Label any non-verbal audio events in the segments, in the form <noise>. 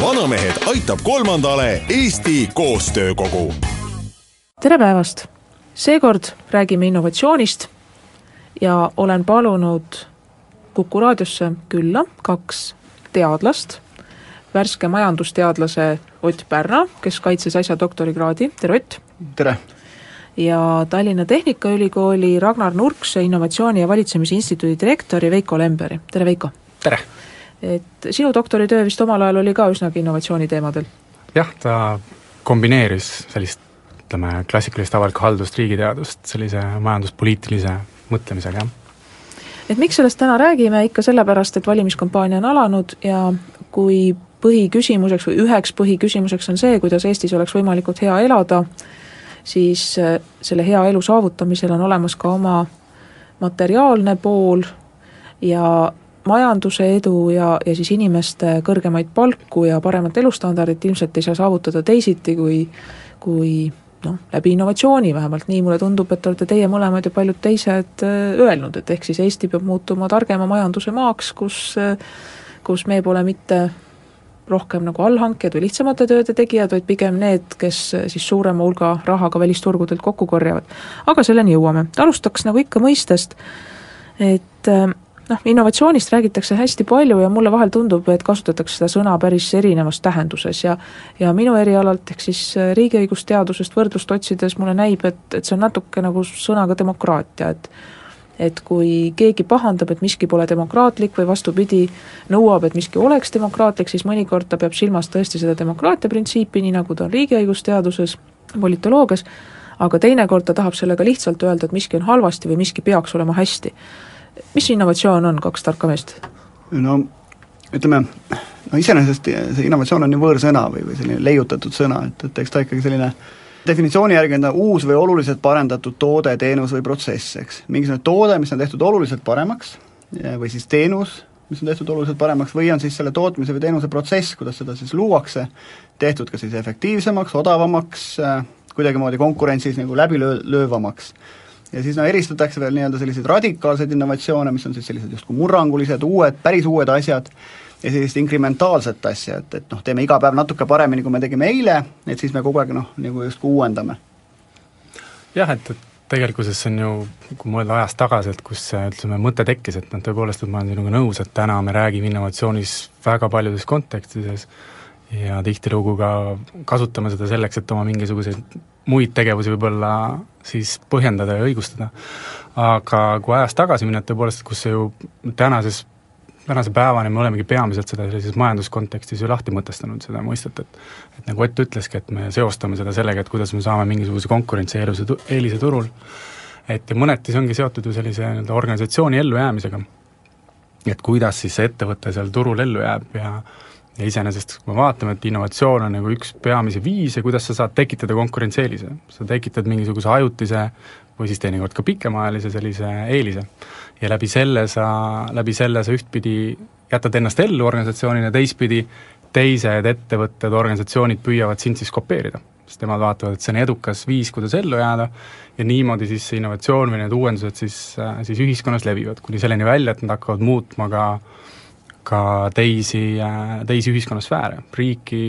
Vanamehed aitab kolmandale Eesti Koostöökogu. tere päevast! seekord räägime innovatsioonist ja olen palunud Kuku raadiosse külla kaks teadlast, värske majandusteadlase Ott Pärna, kes kaitses äsja doktorikraadi, tere Ott! tere! ja Tallinna Tehnikaülikooli Ragnar Nurkse Innovatsiooni ja Valitsemise Instituudi direktori Veiko Lemberi, tere Veiko! tere! Et sinu doktoritöö vist omal ajal oli ka üsnagi innovatsiooni teemadel? jah, ta kombineeris sellist ütleme, klassikalist avalikku haldust, riigiteadust sellise majanduspoliitilise mõtlemisega, jah. et miks sellest täna räägime, ikka sellepärast, et valimiskampaania on alanud ja kui põhiküsimuseks või üheks põhiküsimuseks on see, kuidas Eestis oleks võimalikult hea elada, siis äh, selle hea elu saavutamisel on olemas ka oma materiaalne pool ja majanduse edu ja, ja siis inimeste kõrgemaid palku ja paremat elustandardit ilmselt ei saa saavutada teisiti, kui, kui noh, läbi innovatsiooni, vähemalt nii mulle tundub, et olete teie mõlemad ja paljud teised äh, öelnud, et ehk siis Eesti peab muutuma targema majanduse maaks, kus, äh, kus me pole mitte rohkem nagu allhankijad või lihtsamate tööde tegijad, vaid pigem need, kes siis suurema hulga raha ka välisturgudelt kokku korjavad. aga selleni jõuame, alustaks nagu ikka mõistest, et noh, innovatsioonist räägitakse hästi palju ja mulle vahel tundub, et kasutatakse seda sõna päris erinevas tähenduses ja ja minu erialalt, ehk siis riigiõigusteadusest võrdlust otsides mulle näib, et, et see on natuke nagu sõnaga demokraatia, et et kui keegi pahandab, et miski pole demokraatlik või vastupidi, nõuab, et miski oleks demokraatlik, siis mõnikord ta peab silmas tõesti seda demokraatia printsiipi, nii nagu ta on riigiõigusteaduses, politoloogias, aga teinekord ta tahab sellega lihtsalt öelda, et miski on halvasti või miski peaks olema hästi. Mis innovatsioon on, kaks tarka meest? no ütleme, no iseenesest see innovatsioon on ju võõrsõna või, või selline leiutatud sõna, et, et eks ta ikkagi selline definitsiooni järgi on ta uus või oluliselt parendatud toode, teenus või protsess, eks. mingisugune toode, mis on tehtud oluliselt paremaks või siis teenus, mis on tehtud oluliselt paremaks, või on siis selle tootmise või teenuse protsess, kuidas seda siis luuakse, tehtud kas siis efektiivsemaks, odavamaks, kuidagimoodi konkurentsis nagu läbilöövamaks. Ja siis no eristatakse veel nii-öelda selliseid radikaalseid innovatsioone, mis on siis sellised justkui murrangulised, uued, päris uued asjad, ja sellist inkrementaalset asja, et, et noh, teeme iga päev natuke paremini, kui me tegime eile, et siis me kogu aeg noh, nagu justkui uuendame. jah, et, et tegelikkuses see on ju, kui mõelda ajas tagasi, et kus see ütleme, mõte tekkis, et noh, tõepoolest, et ma olen sinuga nõus, et täna me räägime innovatsioonis väga paljudes kontekstides ja tihtilugu ka kasutame seda selleks, et oma mingisuguseid muid tegevusi võib-olla siis põhjendada ja õigustada. aga kui ajas tagasi minna, et tõepoolest, kus ju tänases tänase päevani me olemegi peamiselt seda sellises majanduskontekstis ju lahti mõtestanud, seda mõistet, et et nagu Ott ütleski, et me seostame seda sellega, et kuidas me saame mingisuguse konkurentsieeluse, eelise turul, et ja mõneti see ongi seotud ju sellise nii-öelda organisatsiooni ellujäämisega. et kuidas siis see ettevõte seal turul ellu jääb ja ja iseenesest, kui me vaatame, et innovatsioon on nagu üks peamisi viise, kuidas sa saad tekitada konkurentsieelise, sa tekitad mingisuguse ajutise või siis teinekord ka pikemaajalise sellise eelise. ja läbi selle sa, läbi selle sa ühtpidi jätad ennast ellu organisatsioonina, teistpidi teised ettevõtted, organisatsioonid püüavad sind siis kopeerida. sest nemad vaatavad, et see on edukas viis, kuidas ellu jääda, ja niimoodi siis see innovatsioon või need uuendused siis, siis ühiskonnas levivad, kuni selleni välja, et nad hakkavad muutma ka ka teisi, teisi ühiskonnasfääre, riiki,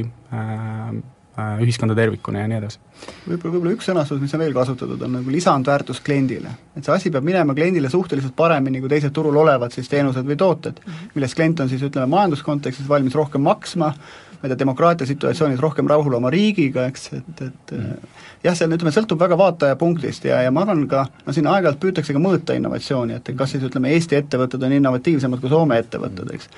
Äh, ühiskonda tervikuna ja nii edasi. võib-olla, võib-olla üks sõnastus, mis on veel kasutatud, on nagu lisandväärtus kliendile. et see asi peab minema kliendile suhteliselt paremini kui teised turul olevad siis teenused või tooted, mhm. millest klient on siis ütleme, majanduskontekstis valmis rohkem maksma, ma ei tea, demokraatia situatsioonis rohkem rahul oma riigiga, eks, et, et mm. jah, see on, ütleme, sõltub väga vaataja punktist ja, ja ma arvan ka, no siin aeg-ajalt püütakse ka mõõta innovatsiooni, et kas siis ütleme, Eesti ettevõtted on innovatiivsemad kui Soome ettevõtted, eks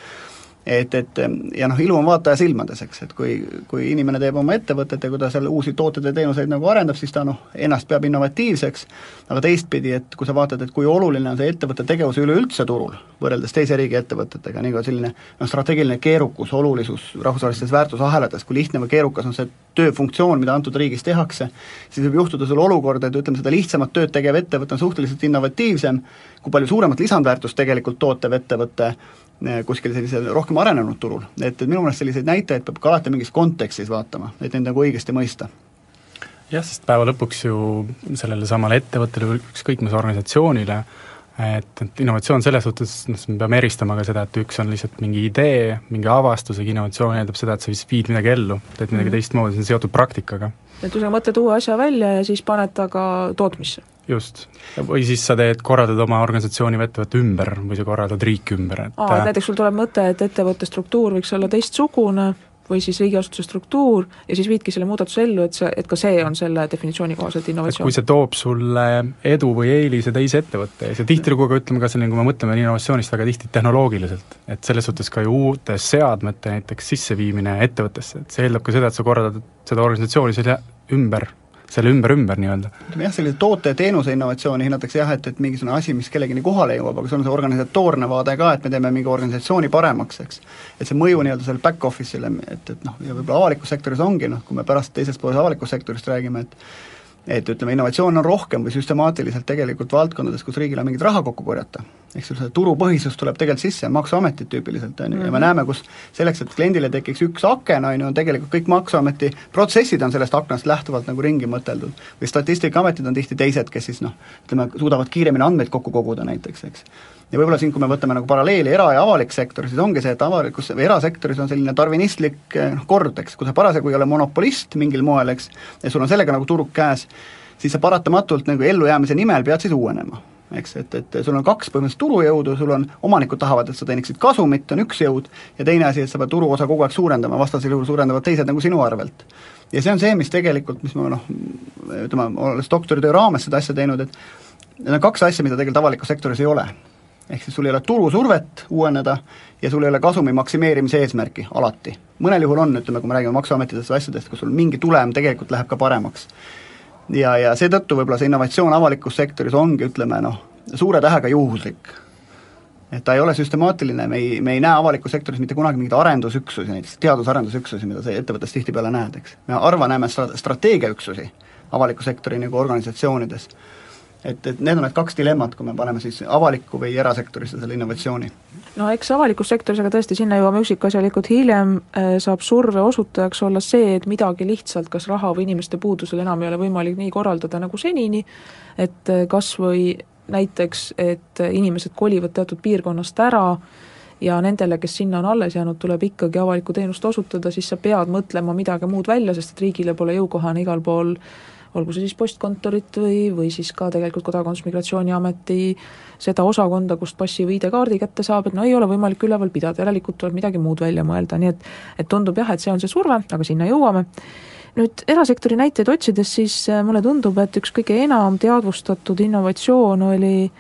et, et ja noh, ilu on vaataja silmades, eks, et kui, kui inimene teeb oma ettevõtet ja kui ta seal uusi tooteid ja teenuseid nagu arendab, siis ta noh, ennast peab innovatiivseks, aga teistpidi, et kui sa vaatad, et kui oluline on see ettevõtte tegevus üleüldse turul, võrreldes teise riigi ettevõtetega, nii kui selline noh, strateegiline keerukus, olulisus rahvusvahelistes väärtusahelates, kui lihtne või keerukas on see tööfunktsioon, mida antud riigis tehakse, siis võib juhtuda sul olukord, et ütleme, seda lihtsamat tööd tegev ettevõte on suhteliselt innovatiivsem, kui palju suuremat lisandväärtust tegelikult tootev ettevõte kuskil sellisel rohkem arenenud turul, et, et minu meelest selliseid näitajaid peab ka alati mingis kontekstis vaatama, et neid nagu õigesti mõista. Jah, sest päeva lõpuks ju sellele samale ettevõttele või ükskõik mis organisatsioonile et, et innovatsioon selles suhtes, noh, me peame eristama ka seda, et üks on lihtsalt mingi idee, mingi avastus, aga innovatsioon eeldab seda, et sa vist viid midagi ellu, teed midagi mm -hmm. teistmoodi, see on seotud praktikaga. et sa mõtled uue asja välja ja siis paned ta ka tootmisse just, või siis sa teed, korraldad oma organisatsiooni või ettevõtte ümber või sa korraldad riiki ümber, et aa, et näiteks sul tuleb mõte, et ettevõtte struktuur võiks olla teistsugune või siis riigiasutuse struktuur ja siis viidki selle muudatuse ellu, et see, et ka see on selle definitsiooni kohaselt innovatsioon. kui see toob sulle edu või eelise teise ettevõtte ees ja tihtilugu ka ütleme ka selline, kui me mõtleme innovatsioonist väga tihti tehnoloogiliselt, et selles suhtes ka ju uute seadmete näiteks sisseviimine ettevõttesse, et see eeldab ka seda, et sa korraldad seda organisatsiooni selle ümber selle ümber-ümber nii-öelda. ütleme jah, sellise toote ja teenuse innovatsiooni hinnatakse jah, et, et mingisugune asi, mis kellegini kohale jõuab, aga see on see organisatoorne vaade ka, et me teeme mingi organisatsiooni paremaks, eks. et see mõju nii-öelda sellele back-office'ile, et, et noh, ja võib-olla avalikus sektoris ongi noh, kui me pärast teisest poolest avalikust sektorist räägime, et et ütleme, innovatsioon on rohkem või süstemaatiliselt tegelikult valdkondades, kus riigil on mingit raha kokku korjata. eks ju, see turupõhisus tuleb tegelikult sisse, Maksuametid tüüpiliselt, on ju, ja me mhm. näeme, kus selleks, et kliendile tekiks üks aken, on ju, on tegelikult kõik Maksuameti protsessid on sellest aknast lähtuvalt nagu ringi mõteldud. või Statistikaametid on tihti teised, kes siis noh, ütleme, suudavad kiiremini andmeid kokku koguda näiteks, eks ja võib-olla siin, kui me võtame nagu paralleeli era- ja avalik sektor, siis ongi see, et avalikus või erasektoris on selline darvinistlik eh, noh, kord, eks, kui sa parasjagu ei ole monopolist mingil moel, eks, ja sul on sellega nagu turg käes, siis sa paratamatult nagu ellujäämise nimel pead siis uuenema eks, et, et sul on kaks põhimõtteliselt turujõudu, sul on, omanikud tahavad, et sa teeniksid kasumit, on üks jõud, ja teine asi, et sa pead turuosa kogu aeg suurendama, vastasel juhul suurendavad teised nagu sinu arvelt. ja see on see, mis tegelikult, mis ma noh, ütleme, olles doktoritöö raames seda asja teinud, et need on kaks asja, mida tegelikult avalikus sektoris ei ole ehk siis sul ei ole turusurvet uueneda ja sul ei ole kasumi maksimeerimise eesmärki alati. mõnel juhul on, ütleme, kui me räägime Maksuametitest või asjadest, kus sul mingi tulem tegelikult läheb ka paremaks. ja, ja seetõttu võib-olla see innovatsioon avalikus sektoris ongi, ütleme noh, suure tähega juhuslik. et ta ei ole süstemaatiline, me ei, me ei näe avalikus sektoris mitte kunagi mingeid arendusüksusi, näiteks teadus-arendusüksusi, mida sa ettevõttes tihtipeale näed, eks. me harva näeme stra-, strateegiaüksusi avaliku sektori nagu organisatsioonides et, et need on need kaks dilemmat, kui me paneme siis avalikku või erasektorisse selle innovatsiooni. no eks avalikus sektoris, aga tõesti, sinna jõuame üksikasjalikult hiljem, äh, saab surve osutajaks olla see, et midagi lihtsalt kas raha või inimeste puudusel enam ei ole võimalik nii korraldada nagu senini, et äh, kas või näiteks, et inimesed kolivad teatud piirkonnast ära ja nendele, kes sinna on alles jäänud, tuleb ikkagi avalikku teenust osutada, siis sa pead mõtlema midagi muud välja, sest et riigile pole jõukohane igal pool olgu see siis postkontorit või, või siis ka tegelikult Kodakondsus-Migratsiooniameti seda osakonda, kust passi või ID-kaardi kätte saab, et no ei ole võimalik üleval pidada, järelikult tuleb midagi muud välja mõelda, nii et et tundub jah, et see on see surve, aga sinna jõuame. nüüd erasektori näiteid otsides, siis äh, mulle tundub, et üks kõige enam teadvustatud innovatsioon oli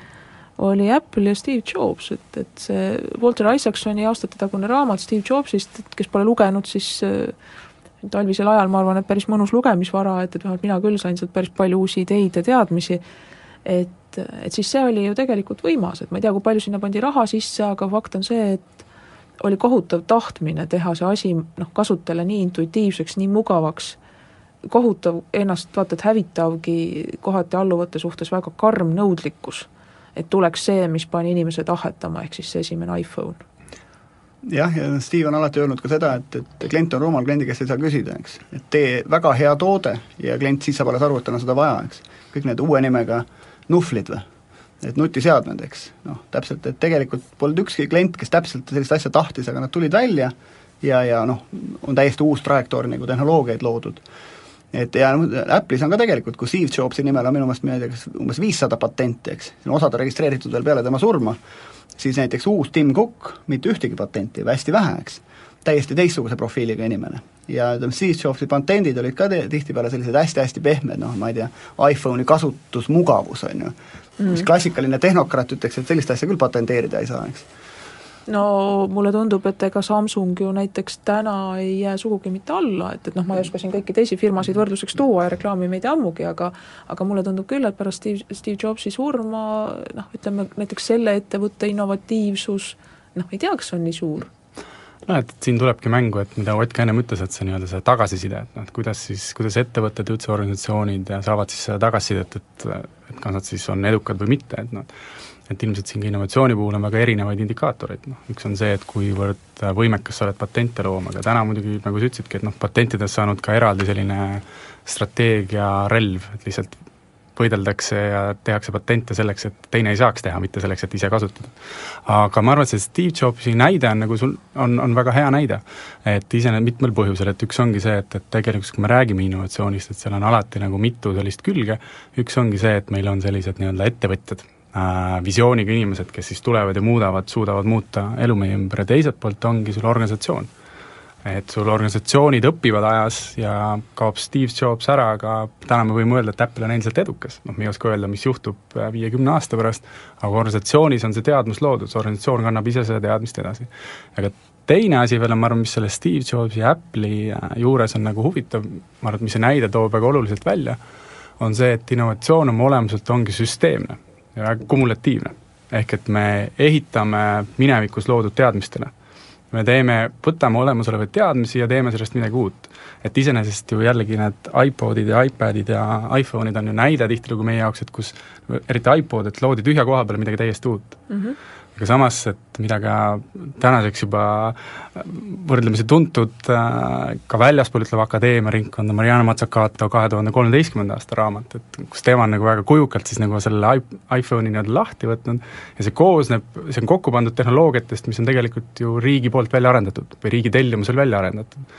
oli Apple ja Steve Jobs, et, et see Walter Isaacsoni aastatetagune raamat Steve Jobsist, et kes pole lugenud, siis äh, talvisel ajal ma arvan, et päris mõnus lugemisvara, et, et vähemalt mina küll sain sealt päris palju uusi ideid ja teadmisi, et, et siis see oli ju tegelikult võimas, et ma ei tea, kui palju sinna pandi raha sisse, aga fakt on see, et oli kohutav tahtmine teha see asi noh, kasutajale nii intuitiivseks, nii mugavaks, kohutav ennast vaata et hävitavgi kohati alluvate suhtes väga karm nõudlikkus, et tuleks see, mis pani inimesed ahhetama, ehk siis see esimene iPhone jah, ja Steve on alati öelnud ka seda, et, et klient on rumal, kliendi käest ei saa küsida, eks. et tee väga hea toode ja klient siis saab alles aru, et tal on seda vaja, eks. kõik need uue nimega nuhvlid või, need nutiseadmed, eks, noh, täpselt, et tegelikult polnud ükski klient, kes täpselt sellist asja tahtis, aga nad tulid välja ja, ja noh, on täiesti uus trajektoor nagu tehnoloogiaid loodud. et ja Apple'is on ka tegelikult, kui Steve Jobsi nimel on minu meelest, ma ei tea, kas umbes viissada patenti, eks, osad on registreeritud veel peale tema surma, siis näiteks uus Tim Cook mitte ühtegi patenti või hästi vähe, eks, täiesti teistsuguse profiiliga inimene. ja ütleme, Steve Jobsi patendid olid ka tihtipeale sellised hästi-hästi pehmed, noh ma ei tea, iPhone'i kasutusmugavus, on ju mm., mis klassikaline tehnokraat ütleks, et sellist asja küll patenteerida ei saa, eks. No mulle tundub, et ega Samsung ju näiteks täna ei jää sugugi mitte alla, et, et noh, ma ei oska siin kõiki teisi firmasid võrdluseks tuua ja reklaamimeid ammugi, aga aga mulle tundub küll, et pärast Steve, Steve Jobsi surma noh, ütleme näiteks selle ettevõtte innovatiivsus noh, ei tea, kas on nii suur. Noh, et siin tulebki mängu, et mida Ott ka ennem ütles, et see nii-öelda see tagasiside, et noh, et kuidas siis, kuidas ettevõtted ja üldse organisatsioonid saavad siis seda tagasisidet, et et kas nad siis on edukad või mitte, et noh, et ilmselt siin ka innovatsiooni puhul on väga erinevaid indikaatoreid, noh, üks on see, et kuivõrd võimekas sa oled patente looma, aga täna muidugi, nagu sa ütlesidki, et noh, patentidest saanud ka eraldi selline strateegiarelv, et lihtsalt võideldakse ja tehakse patente selleks, et teine ei saaks teha, mitte selleks, et ise kasutada. aga ma arvan, et see Steve Jobsi näide on nagu sul, on, on väga hea näide. et iseenesest mitmel põhjusel, et üks ongi see, et, et tegelikult kui me räägime innovatsioonist, et seal on alati nagu mitu sellist külge, üks ongi see, et meil on sellised nii-öelda ettevõtjad visiooniga inimesed, kes siis tulevad ja muudavad, suudavad muuta elu meie ümber. Ja teiselt poolt ongi sul organisatsioon. Et sul organisatsioonid õpivad ajas ja kaob Steve Jobs ära, aga täna me võime öelda, et Apple on endiselt edukas, noh, me ei oska öelda, mis juhtub äh, viiekümne aasta pärast, aga organisatsioonis on see teadmus loodud, see organisatsioon kannab ise seda teadmist edasi. aga teine asi veel on, ma arvan, mis selle Steve Jobsi ja Apple'i äh, juures on nagu huvitav, ma arvan, et mis see näide toob väga oluliselt välja, on see, et innovatsioon oma olemuselt ongi süsteemne ja väga kumulatiivne. ehk et me ehitame minevikus loodud teadmistele me teeme, võtame olemasolevaid teadmisi ja teeme sellest midagi uut. et iseenesest ju jällegi need iPodid ja iPadid ja iPhone'id on ju näide tihtilugu meie jaoks, et kus eriti iPod, et loodi tühja koha peale midagi täiesti uut mm. -hmm aga samas, et mida ka tänaseks juba võrdlemisi tuntud äh, ka väljaspool, ütleme Akadeemia ringkonda, Mariana Mazzucato kahe tuhande kolmeteistkümnenda aasta raamat, et kus tema on nagu väga kujukalt siis nagu selle iPhone'i nii-öelda lahti võtnud ja see koosneb, see on kokku pandud tehnoloogiatest, mis on tegelikult ju riigi poolt välja arendatud või riigi tellimusel välja arendatud.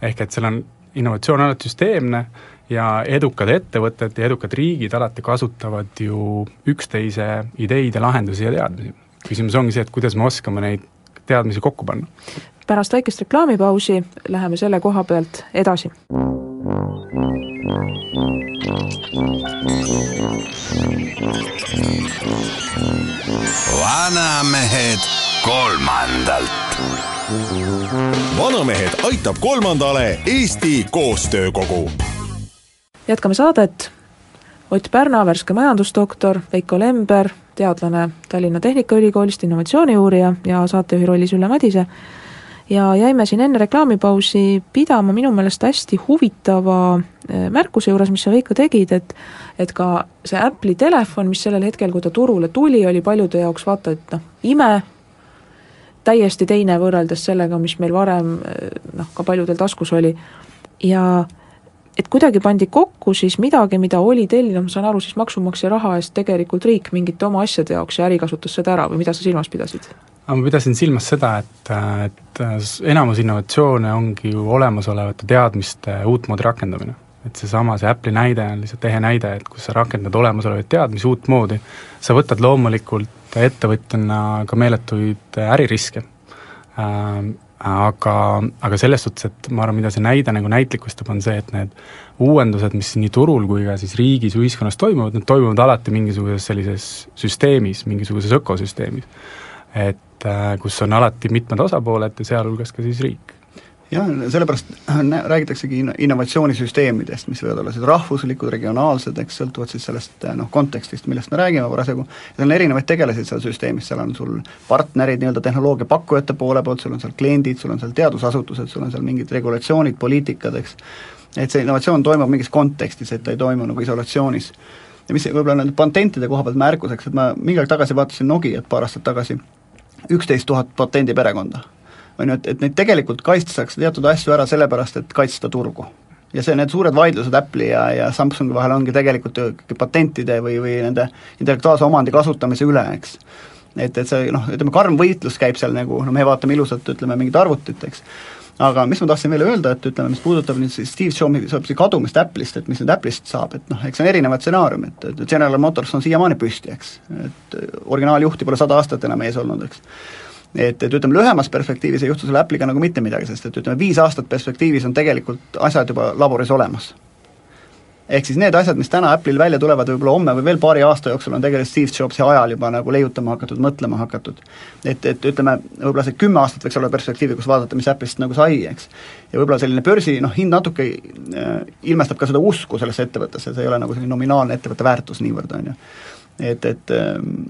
ehk et seal on innovatsioon alati süsteemne ja edukad ettevõtted ja edukad riigid alati kasutavad ju üksteise ideid ja lahendusi ja teadmisi küsimus ongi see, et kuidas me oskame neid teadmisi kokku panna. pärast väikest reklaamipausi läheme selle koha pealt edasi. vanamehed kolmandalt. vanamehed aitab kolmandale Eesti Koostöökogu. jätkame saadet. Ott Pärna, värske majandusdoktor, Veiko Lember teadlane Tallinna Tehnikaülikoolist, innovatsiooniuurija ja saatejuhi rollis Ülle Madise, ja jäime siin enne reklaamipausi pidama minu meelest hästi huvitava eh, märkuse juures, mis sa, Veiko, tegid, et et ka see Apple'i telefon, mis sellel hetkel, kui ta turule tuli, oli paljude jaoks vaata et noh, ime, täiesti teine võrreldes sellega, mis meil varem eh, noh, ka paljudel taskus oli. ja et kuidagi pandi kokku siis midagi, mida oli tellinud, ma saan aru, siis maksumaksja raha eest tegelikult riik mingite oma asjade jaoks ja äri kasutas seda ära või mida sa silmas pidasid? ma pidasin silmas seda, et, et enamus innovatsioone ongi ju olemasolevate teadmiste uutmoodi rakendamine. et seesama, see Apple'i näide on lihtsalt ehe näide, et kus sa rakendad olemasolevaid teadmisi uutmoodi, sa võtad loomulikult ettevõtjana ka meeletuid äririske aga, aga selles suhtes, et ma arvan, mida see näide nagu näitlikustab, on see, et need uuendused, mis nii turul kui ka siis riigis, ühiskonnas toimuvad, need toimuvad alati mingisuguses sellises süsteemis, mingisuguses ökosüsteemis. et äh, kus on alati mitmed osapooled ja sealhulgas ka siis riik jah, sellepärast räägitaksegi innovatsioonisüsteemidest, mis võivad olla siis rahvuslikud, regionaalsed, eks, sõltuvalt siis sellest noh, kontekstist, millest me räägime parasjagu, seal on erinevaid tegelasid seal süsteemis, seal on sul partnerid nii-öelda tehnoloogia pakkujate poole poolt, sul on seal kliendid, sul on seal teadusasutused, sul on seal mingid regulatsioonid, poliitikad, eks, et see innovatsioon toimub mingis kontekstis, et ta ei toimu nagu isolatsioonis. ja mis võib-olla nende patentide koha pealt märkuseks, et ma mingi aeg tagasi vaatasin Nokiat paar aastat tagasi, üksteist tuhat patendiperekonda on ju, et, et neid tegelikult kaitstakse teatud asju ära sellepärast, et kaitsta turgu. ja see, need suured vaidlused Apple'i ja, ja Samsungi vahel ongi tegelikult ju patentide või, või nende intellektuaalse omandi kasutamise üle, eks. et, et see noh, ütleme karm võitlus käib seal nagu, no me vaatame ilusat, ütleme, mingit arvutit, eks, aga mis ma tahtsin veel öelda, et ütleme, mis puudutab nüüd siis Steve Jobsi kadumist Apple'ist, et mis nüüd Apple'ist saab, et noh, eks on erinevad stsenaariumid, et General Motors on siiamaani püsti, eks. et originaaljuhti pole sada aastat enam ees olnud, eks et, et ütleme, lühemas perspektiivis ei juhtu selle Apple'iga nagu mitte midagi, sest et ütleme, viis aastat perspektiivis on tegelikult asjad juba laboris olemas. ehk siis need asjad, mis täna Apple'il välja tulevad, võib-olla homme või veel paari aasta jooksul on tegelikult Steve Jobsi ajal juba nagu leiutama hakatud, mõtlema hakatud. et, et ütleme, võib-olla see kümme aastat võiks olla perspektiivi, kus vaadata, mis Apple'ist nagu sai, eks. ja võib-olla selline börsi noh, hind natuke äh, ilmestab ka seda usku sellesse ettevõttesse, see ei ole nagu selline nominaalne ettevõtte väärtus niivõrd, on ju. et, et ähm,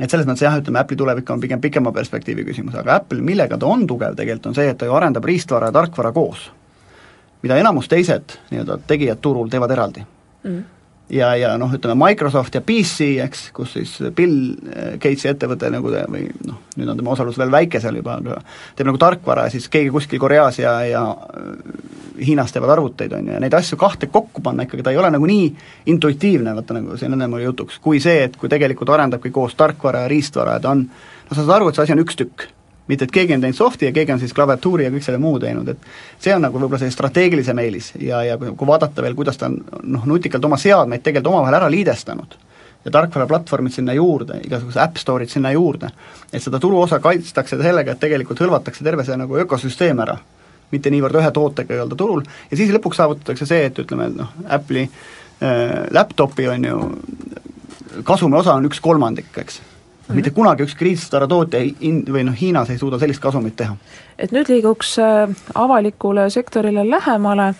et selles mõttes jah, ütleme Apple'i tulevik on pigem pikema perspektiivi küsimus, aga Apple, millega ta on tugev tegelikult, on see, et ta ju arendab riistvara ja tarkvara koos mida enamus teised nii-öelda tegijad turul teevad eraldi mm. Ja, ja noh, ütleme Microsoft ja PC, eks, kus siis Bill Gatesi ettevõte nagu te, või noh, nüüd on tema osalus veel väike seal juba, aga teeb nagu tarkvara ja siis keegi kuskil Koreas ja, ja äh, Hiinas teevad arvuteid, on ju, ja neid asju kahte kokku panna ikkagi, ta ei ole nagu nii intuitiivne, vaata nagu siin ennem oli jutuks, kui see, et kui tegelikult arendabki koos tarkvara ja riistvara ja ta on, no sa saad aru, et see asi on üks tükk mitte et keegi on teinud soft'i ja keegi on siis klaviatuuri ja kõik selle muu teinud, et see on nagu võib-olla see strateegilisem eelis ja, ja kui, vaadata veel, kuidas ta on noh, nutikalt oma seadmeid tegelikult omavahel ära liidestanud, ja tarkvaraplatvormid sinna juurde, igasugused App Store'id sinna juurde, et seda turuosa kaitstakse sellega, et tegelikult hõlvatakse terve see nagu ökosüsteem ära, mitte niivõrd ühe tootega ei-öelda turul, ja siis lõpuks saavutatakse see, et ütleme, noh, Apple'i äh, laptopi on ju, kasumi osa on üks kolmandik, eks Mm -hmm. mitte kunagi ükski riistvara tootja in-, või noh, Hiinas ei suuda sellist kasumit teha. et nüüd liiguks äh, avalikule sektorile lähemale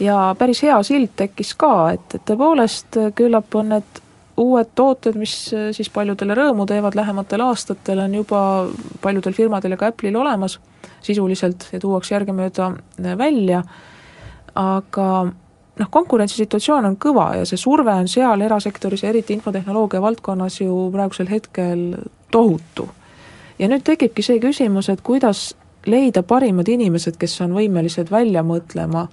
ja päris hea sild tekkis ka, et, et tõepoolest äh, küllap on need uued tooted, mis äh, siis paljudele rõõmu teevad lähematel aastatel, on juba paljudel firmadel ja ka Apple'il olemas sisuliselt ja tuuakse järgemööda välja, aga noh, konkurentsisituatsioon on kõva ja see surve on seal erasektoris ja eriti infotehnoloogia valdkonnas ju praegusel hetkel tohutu. ja nüüd tekibki see küsimus, et kuidas leida parimad inimesed, kes on võimelised välja mõtlema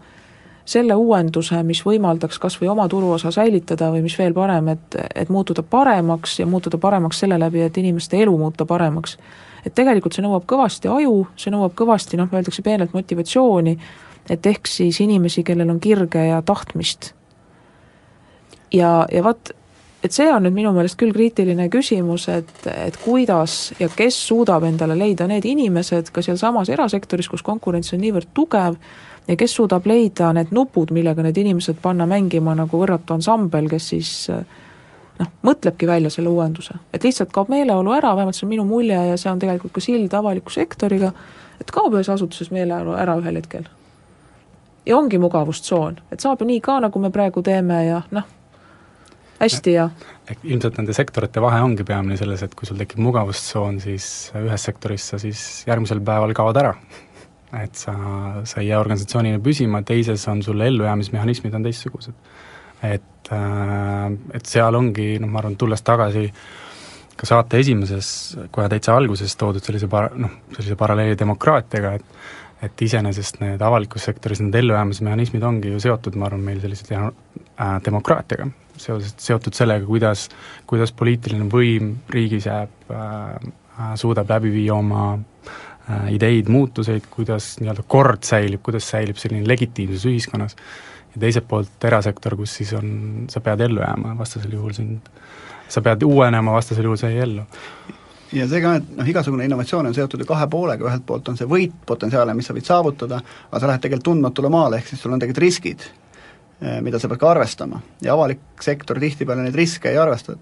selle uuenduse, mis võimaldaks kas või oma turuosa säilitada või mis veel parem, et, et muutuda paremaks ja muutuda paremaks selle läbi, et inimeste elu muuta paremaks. et tegelikult see nõuab kõvasti aju, see nõuab kõvasti noh, öeldakse peenelt motivatsiooni, et ehk siis inimesi, kellel on kirge ja tahtmist. ja, ja vot, et see on nüüd minu meelest küll kriitiline küsimus, et, et kuidas ja kes suudab endale leida need inimesed ka sealsamas erasektoris, kus konkurents on niivõrd tugev, ja kes suudab leida need nupud, millega need inimesed panna mängima nagu võrratu ansambel, kes siis noh, mõtlebki välja selle uuenduse. et lihtsalt kaob meeleolu ära, vähemalt see on minu mulje ja see on tegelikult ka sild avaliku sektoriga, et kaob ühes asutuses meeleolu ära ühel hetkel ja ongi mugavustsoon, et saab ju nii ka, nagu me praegu teeme ja noh, hästi ja ehk ilmselt nende sektorite vahe ongi peamine selles, et kui sul tekib mugavustsoon, siis ühes sektoris sa siis järgmisel päeval kaod ära. et sa, sa ei jää organisatsioonina püsima, teises on sul ellujäämismehhanismid on teistsugused. et, äh, et seal ongi, noh ma arvan, tulles tagasi ka saate esimeses, kohe täitsa alguses toodud sellise par-, noh, sellise paralleeli demokraatiaga, et et iseenesest need avalikus sektoris, need ellujäämismehhanismid ongi ju seotud, ma arvan, meil sellise äh, demokraatiaga, seoses, seotud sellega, kuidas, kuidas poliitiline võim riigis jääb äh,, suudab läbi viia oma äh, ideid, muutuseid, kuidas nii-öelda kord säilib, kuidas säilib selline legitiimsus ühiskonnas, ja teiselt poolt erasektor, kus siis on, sa pead ellu jääma, vastasel juhul sind, sa pead uuenema, vastasel juhul sa ei ellu ja see ka, et noh, igasugune innovatsioon on seotud ju kahe poolega, ühelt poolt on see võit potentsiaalne, mis sa võid saavutada, aga sa lähed tegelikult tundmatule maale, ehk siis sul on tegelikult riskid, eh, mida sa pead ka arvestama. ja avalik sektor tihtipeale neid riske ei arvesta,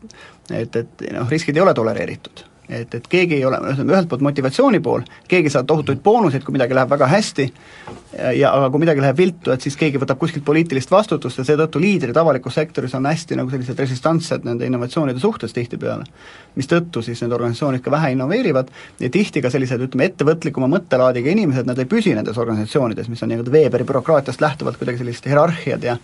et, et noh, riskid ei ole tolereeritud et, et keegi ei ole, ütleme ühelt poolt motivatsiooni pool, keegi saab tohutuid boonuseid, kui midagi läheb väga hästi, ja aga kui midagi läheb viltu, et siis keegi võtab kuskilt poliitilist vastutust ja seetõttu liidrid avalikus sektoris on hästi nagu sellised resistantsed nende innovatsioonide suhtes tihtipeale. mistõttu siis need organisatsioonid ka vähe innoveerivad ja tihti ka sellised, ütleme, ettevõtlikuma mõttelaadiga inimesed, nad ei püsi nendes organisatsioonides, mis on nii-öelda Weberi bürokraatiast lähtuvalt kuidagi sellised hierarhiad ja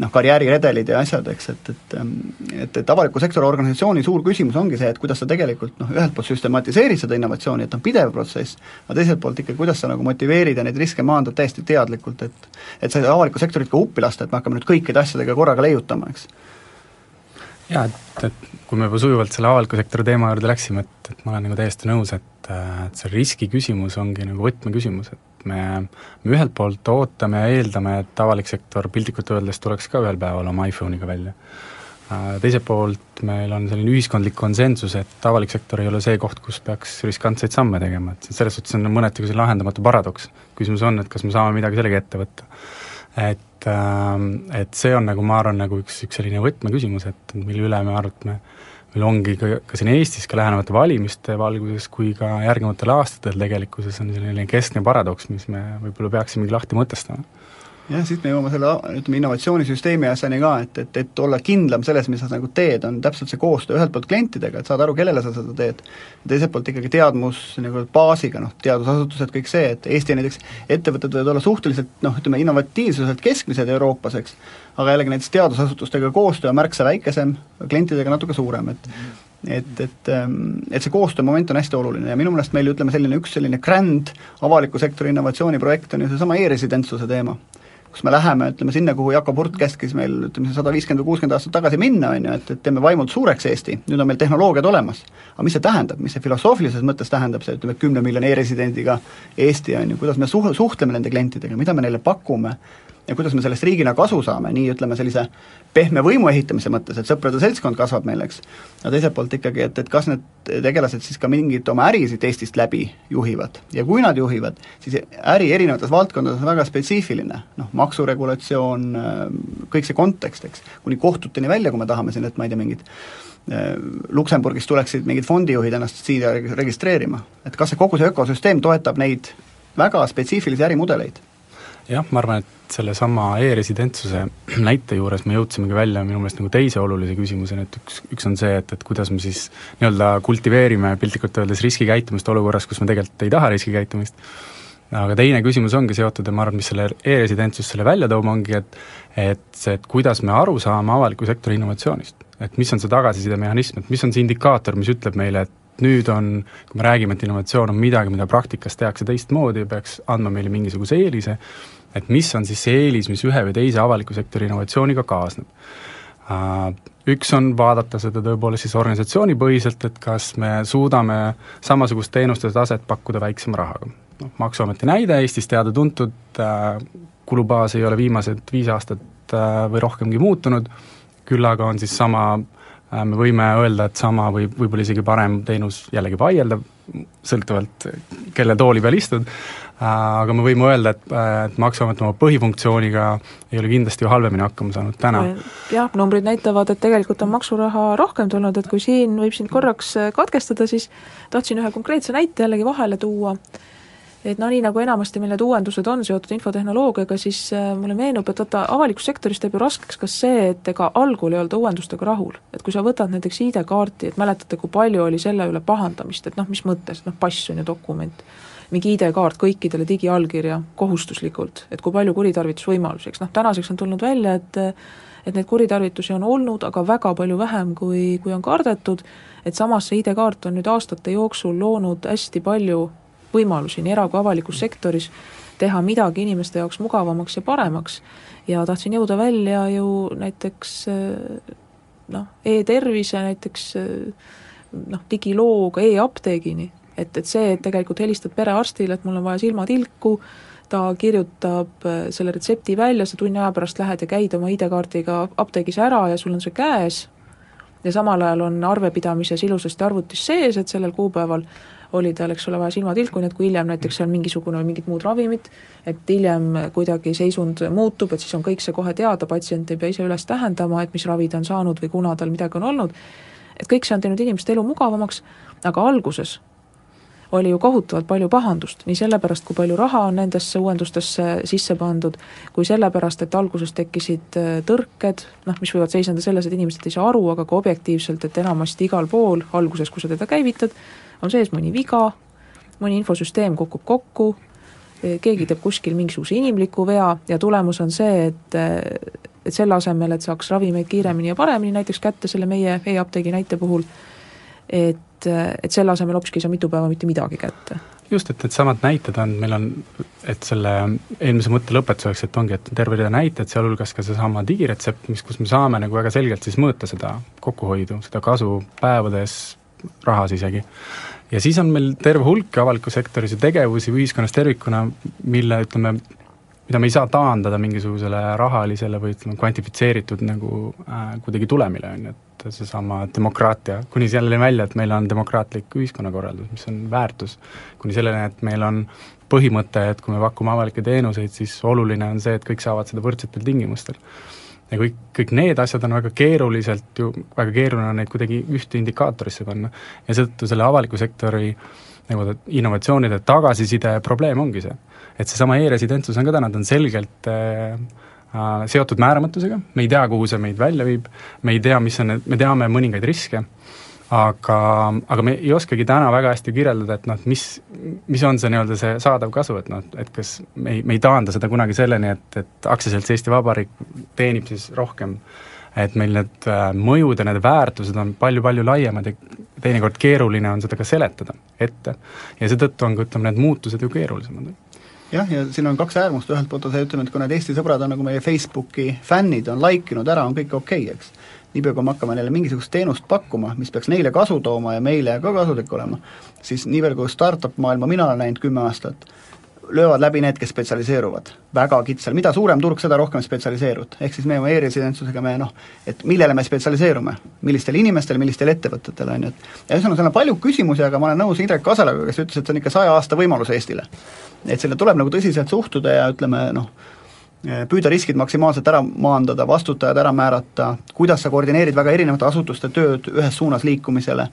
noh, karjääriredelid ja asjad, eks, et, et ähm, et, et avaliku sektori organisatsiooni suur küsimus ongi see, et kuidas sa tegelikult noh, ühelt poolt süstematiseerid seda innovatsiooni, et on pidev protsess, aga teiselt poolt ikkagi, kuidas sa nagu motiveerid ja neid riske maandad täiesti teadlikult, et et sa ei saa avalikku sektorit ka uppi lasta, et me hakkame nüüd kõikide asjadega korraga leiutama, eks. jaa, et, et kui me juba sujuvalt selle avaliku sektori teema juurde läksime, et, et ma olen nagu täiesti nõus, et, et see riski küsimus ongi nagu võtmeküsimus, et me, me ühelt poolt ootame ja eeldame, et avalik sektor piltlikult öeldes tuleks ka ühel päeval oma iPhone'iga välja. Äh, teiselt poolt meil on selline ühiskondlik konsensus, et avalik sektor ei ole see koht, kus peaks riskantseid samme tegema, et selles suhtes on mõneti see lahendamatu paradoks. küsimus on, et kas me saame midagi sellega ette võtta. et et, et see on nagu, ma arvan, nagu üks, üks selline võtmeküsimus, et mille üle me arutame, meil ongi ka, ka siin Eestis ka lähenevate valimiste valguses kui ka järgnevatel aastatel tegelikkuses on selline keskne paradoks, mis me võib-olla peaksimegi lahti mõtestama jah, siit me jõuame selle ütleme, innovatsioonisüsteemi asjani ka, et, et, et olla kindlam selles, mis sa nagu teed, on täpselt see koostöö ühelt poolt klientidega, et saada aru, kellele sa seda teed, teiselt poolt ikkagi teadmus nagu baasiga, noh, teadusasutused, kõik see, et Eesti näiteks ettevõtted võivad olla suhteliselt noh, ütleme innovatiivsuselt keskmised Euroopas, eks, aga jällegi näiteks teadusasutustega koostöö on märksa väikesem, klientidega natuke suurem, et et, et, ähm, et see koostöömoment on hästi oluline ja minu meelest meil ütleme, selline üks selline grand avaliku sektori innovatsiooniprojekt on ju seesama e-residentsuse teema kus me läheme, ütleme sinna, kuhu Jakob Hurt käskis meil ütleme, sada viiskümmend või kuuskümmend aastat tagasi minna, on ju, et, et teeme vaimult suureks Eesti, nüüd on meil tehnoloogiad olemas. aga mis see tähendab, mis see filosoofilises mõttes tähendab, see ütleme, kümne miljoni e-residendiga Eesti, on ju, kuidas me suh-, suhtleme nende klientidega, mida me neile pakume, ja kuidas me sellest riigina kasu saame, nii ütleme, sellise pehme võimu ehitamise mõttes, et sõprade seltskond kasvab meil, eks, ja teiselt poolt ikkagi, et, et kas need tegelased siis ka mingit oma ärisid Eestist läbi juhivad. Ja kui nad juhivad, siis äri erinevates valdkondades on väga spetsiifiline, noh, maksuregulatsioon, kõik see kontekst, eks, kuni kohtuteni välja, kui me tahame siin, et ma ei tea, mingid Luksemburgist tuleksid mingid fondijuhid ennast siia registreerima. et kas see kogu see ökosüsteem toetab neid väga spetsiifilisi ärimudeleid jah, ma arvan, et sellesama e-residentsuse <clears throat> näite juures me jõudsimegi välja minu meelest nagu teise olulise küsimuseni, et üks, üks on see, et, et kuidas me siis nii-öelda kultiveerime piltlikult öeldes riskikäitumist olukorras, kus me tegelikult ei taha riskikäitumist, aga teine küsimus ongi seotud ja ma arvan, mis selle e-residentsus selle välja toob, ongi et et see, et kuidas me aru saame avaliku sektori innovatsioonist. et mis on see tagasisidemehhanism, et mis on see indikaator, mis ütleb meile, et nüüd on, kui me räägime, et innovatsioon on midagi, mida praktikas tehakse teistmoodi ja peaks andma meile mingisuguse eelise, et mis on siis see eelis, mis ühe või teise avaliku sektori innovatsiooniga kaasneb. Äh, üks on vaadata seda tõepoolest siis organisatsioonipõhiselt, et kas me suudame samasugust teenuste taset pakkuda väiksema rahaga. noh, Maksuameti näide Eestis teada-tuntud, äh, kulubaas ei ole viimased viis aastat äh, või rohkemgi muutunud, küll aga on siis sama me võime öelda, et sama või võib-olla isegi parem teenus, jällegi vaieldav, sõltuvalt kelle tooli peal istud, aga me võime öelda, et, äh, et Maksuamet oma põhifunktsiooniga ei ole kindlasti ju halvemini hakkama saanud täna. jah, numbrid näitavad, et tegelikult on maksuraha rohkem tulnud, et kui siin võib sind korraks äh, katkestada, siis tahtsin ühe konkreetse näite jällegi vahele tuua, et no nii, nagu enamasti meil need uuendused on seotud infotehnoloogiaga, siis mulle meenub, et vaata, avalikus sektoris teeb ju raskeks ka see, et ega algul ei olda uuendustega rahul. et kui sa võtad näiteks ID-kaarti, et mäletate, kui palju oli selle üle pahandamist, et noh, mis mõttes, noh pass on ju dokument mingi ID-kaart kõikidele digiallkirja kohustuslikult, et kui palju kuritarvitusvõimalusi, eks noh, tänaseks on tulnud välja, et et neid kuritarvitusi on olnud, aga väga palju vähem, kui, kui on kardetud, et samas see ID-kaart on nüüd aastate jooksul loonud hästi palju võimalusi nii era- kui avalikus sektoris teha midagi inimeste jaoks mugavamaks ja paremaks. ja tahtsin jõuda välja ju näiteks noh, e-tervise näiteks noh, digilooga e-apteegini, et, et see, et tegelikult helistad perearstile, et mul on vaja silmatilku, ta kirjutab äh, selle retsepti välja, sa tunni aja pärast lähed ja käid oma ID-kaardiga apteegis ära ja sul on see käes, ja samal ajal on arvepidamises ilusasti arvutis sees, et sellel kuupäeval oli tal, eks ole, vaja silmatilku, nii et kui hiljem näiteks on mingisugune või mingid muud ravimid, et hiljem kuidagi seisund muutub, et siis on kõik see kohe teada, patsient ei pea ise üles tähendama, et mis ravi ta on saanud või kuna tal midagi on olnud, et kõik see on teinud inimeste elu mugavamaks, aga alguses oli ju kohutavalt palju pahandust, nii sellepärast, kui palju raha on nendesse uuendustesse sisse pandud, kui sellepärast, et alguses tekkisid äh, tõrked, noh, mis võivad seisneda selles, et inimesed ei saa aru, aga ka objektiivselt, et enamasti igal pool, alguses, kui sa teda käivitad, on sees mõni viga, mõni infosüsteem kukub kokku, e, keegi teeb kuskil mingisuguse inimliku vea ja tulemus on see, et äh, et selle asemel, et saaks ravimeid kiiremini ja paremini näiteks kätte selle meie e-apteegi näite puhul, et et, et selle asemel hoopiski ei saa mitu päeva mitte midagi kätte just, et needsamad näited on, meil on, et selle eelmise mõtte lõpetuseks, et ongi, et terve rida näiteid, sealhulgas ka seesama digiretsept, mis, kus me saame nagu väga selgelt siis mõõta seda kokkuhoidu, seda kasu päevades, rahas isegi. ja siis on meil terve hulk avaliku sektoris ju tegevusi ühiskonnas tervikuna, mille ütleme, mida me ei saa taandada mingisugusele rahalisele või ütleme, kvantifitseeritud nagu äh, kuidagi tulemile, on ju, et seesama demokraatia, kuni selleni välja, et meil on demokraatlik ühiskonnakorraldus, mis on väärtus, kuni selleni, et meil on põhimõte, et kui me pakume avalikke teenuseid, siis oluline on see, et kõik saavad seda võrdsetel tingimustel. ja kõik, kõik need asjad on väga keeruliselt ju, väga keeruline on neid kuidagi ühte indikaatorisse panna. ja seetõttu selle avaliku sektori nagu innovatsioonide tagasiside probleem ongi see. et seesama e-residentsus on ka täna, ta on selgelt äh, äh, seotud määramatusega, me ei tea, kuhu see meid välja viib, me ei tea, mis on need, me teame mõningaid riske, aga, aga me ei oskagi täna väga hästi kirjeldada, et noh, et mis, mis on see nii-öelda see saadav kasu, et noh, et kas me ei, me ei taanda seda kunagi selleni, et, et aktsiaselts Eesti Vabariik teenib siis rohkem, et meil need äh, mõjud ja need väärtused on palju-palju laiemad ja teinekord keeruline on seda ka seletada ette. ja seetõttu on ka, ütleme, need muutused ju keerulisemad. Jah, ja siin on kaks äärmust, ühelt poolt on see, ütleme, et kui need Eesti sõbrad on nagu meie Facebooki fännid, on like inud ära, on kõik okei okay,, eks niipea, kui me hakkame neile mingisugust teenust pakkuma, mis peaks neile kasu tooma ja meile ka kasulik olema, siis nii palju, kui startup maailma mina olen näinud kümme aastat, löövad läbi need, kes spetsialiseeruvad väga kitsal, mida suurem turg, seda rohkem spetsialiseerud. ehk siis me oma e-residentsusega me noh, et millele me spetsialiseerume, millistele inimestele, millistele ettevõtetele, on ju, et ja ühesõnaga, seal on palju küsimusi, aga ma olen nõus Indrek Kaselaga, kes ütles, et see on ikka saja aasta võimalus Eestile. et selle tuleb nagu tõsiselt suhtuda ja ütleme noh, püüda riskid maksimaalselt ära maandada, vastutajad ära määrata, kuidas sa koordineerid väga erinevate asutuste tööd ühes suunas liikumisele,